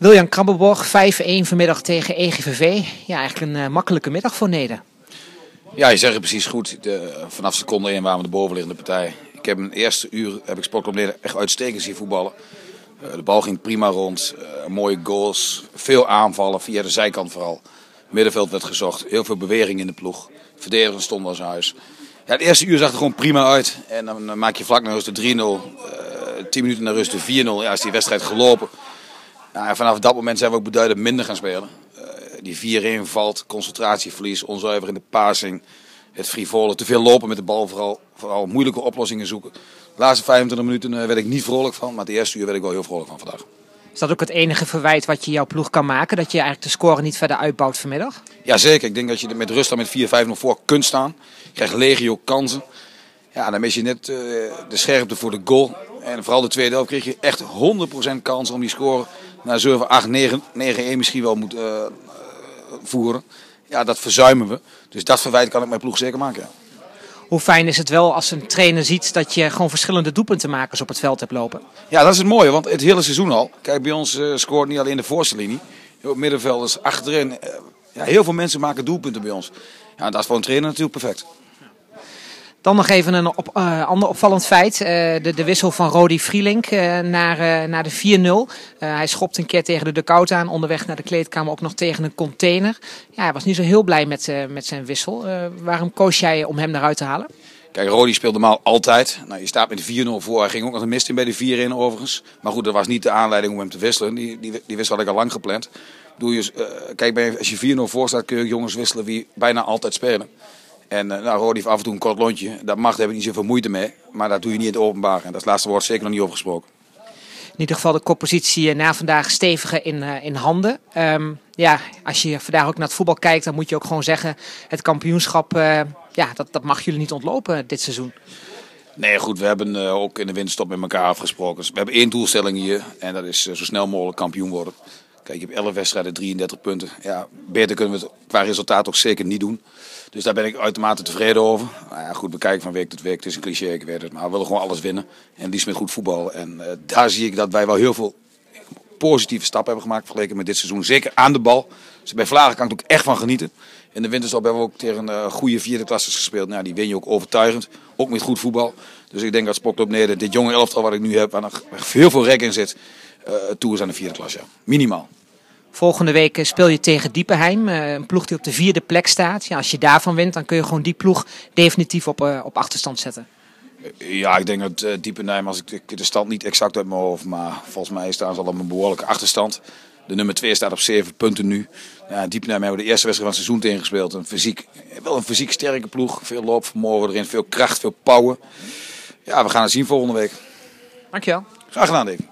Wiljan Krabbeborg, 5-1 vanmiddag tegen EGVV. Ja, eigenlijk een uh, makkelijke middag voor Neder. Ja, je zegt het precies goed. De, vanaf seconde 1 waren we de bovenliggende partij. Ik heb een eerste uur heb ik Sportclub Neder echt uitstekend zien voetballen. Uh, de bal ging prima rond, uh, mooie goals, veel aanvallen, via de zijkant vooral. Middenveld werd gezocht, heel veel beweging in de ploeg. Verdedigers stonden als huis. Ja, het eerste uur zag er gewoon prima uit. En dan maak je vlak naar rust de 3-0. Uh, 10 minuten naar rust de 4-0. Ja, is die wedstrijd gelopen. Nou, vanaf dat moment zijn we ook beduidend minder gaan spelen. Uh, die 4-1 valt, concentratieverlies, onzuiver in de passing. Het frivole, te veel lopen met de bal, vooral, vooral moeilijke oplossingen zoeken. De laatste 25 minuten uh, werd ik niet vrolijk van, maar de eerste uur werd ik wel heel vrolijk van vandaag. Is dat ook het enige verwijt wat je jouw ploeg kan maken? Dat je eigenlijk de score niet verder uitbouwt vanmiddag? Ja, zeker. Ik denk dat je met rust dan met 4-5 nog voor kunt staan. Je krijgt legio kansen. Ja, dan mis je net uh, de scherpte voor de goal. En vooral de tweede helft kreeg je echt 100% kans om die score naar 7, 8, 9, 9, 1 misschien wel moet uh, voeren. Ja, dat verzuimen we. Dus dat verwijt kan ik mijn ploeg zeker maken. Ja. Hoe fijn is het wel als een trainer ziet dat je gewoon verschillende doelpuntenmakers op het veld hebt lopen? Ja, dat is het mooie, want het hele seizoen al. Kijk, bij ons uh, scoort niet alleen de voorste linie. Op middenvelders achterin. Uh, ja, heel veel mensen maken doelpunten bij ons. Ja, dat is voor een trainer natuurlijk perfect. Dan nog even een op, uh, ander opvallend feit. Uh, de, de wissel van Rodi Vrielink uh, naar, naar de 4-0. hij schopt een keer tegen de dugout aan. Onderweg naar de kleedkamer ook nog tegen een container. Ja, hij was niet zo heel blij met, met zijn wissel. waarom koos jij om hem eruit te halen? Kijk, Rodi speelt normaal altijd. Nou, je staat met de 4-0 voor. Hij ging ook nog een mist in bij de 4-1 overigens. Maar goed, dat was niet de aanleiding om hem te wisselen. Die, die, die wissel had ik al lang gepland. Doe je, kijk, als je 4-0 voor staat kun je jongens wisselen die bijna altijd spelen. En uh, nou, Rodi heeft af en toe een kort lontje. Dat mag, daar heb ik niet zoveel moeite mee. Maar dat doe je niet in het openbaar. En dat is het laatste woord zeker nog niet over gesproken. In ieder geval de koppositie na vandaag steviger in, uh, in handen. Um, ja, als je vandaag ook naar het voetbal kijkt, dan moet je ook gewoon zeggen: het kampioenschap, uh, ja, dat, dat mag jullie niet ontlopen dit seizoen. Nee, goed, we hebben uh, ook in de winterstop met elkaar afgesproken. Dus we hebben één doelstelling hier en dat is zo snel mogelijk kampioen worden. Kijk, je hebt 11 wedstrijden, 33 punten. Ja, beter kunnen we het qua resultaat toch zeker niet doen. Dus daar ben ik uitermate tevreden over. Nou ja, goed, bekijken van week tot week. Het is een cliché, ik weet het. Maar we willen gewoon alles winnen. En liefst met goed voetbal. En uh, daar zie ik dat wij wel heel veel positieve stappen hebben gemaakt vergeleken met dit seizoen. Zeker aan de bal. Dus bij Vlagen kan ik ook echt van genieten. In de winterstop hebben we ook tegen een uh, goede vierde klasses gespeeld. Nou, die win je ook overtuigend. Ook met goed voetbal. Dus ik denk dat Sport op Neder, dit jonge elftal wat ik nu heb, waar nog heel veel rek in zit, uh, toe is aan de vierde klas. Ja. Minimaal. Volgende week speel je tegen Diepenheim, een ploeg die op de vierde plek staat. Ja, als je daarvan wint, dan kun je gewoon die ploeg definitief op, uh, op achterstand zetten. Ja, ik denk dat uh, Diepenheim, als ik de stand niet exact uit mijn hoofd, maar volgens mij staan ze al op een behoorlijke achterstand. De nummer 2 staat op 7 punten nu. Ja, Diepenheim hebben we de eerste wedstrijd van het seizoen tegengespeeld. Een fysiek, wel een fysiek sterke ploeg. Veel loopvermogen erin, veel kracht, veel power. Ja, we gaan het zien volgende week. Dankjewel. Graag gedaan, Dave.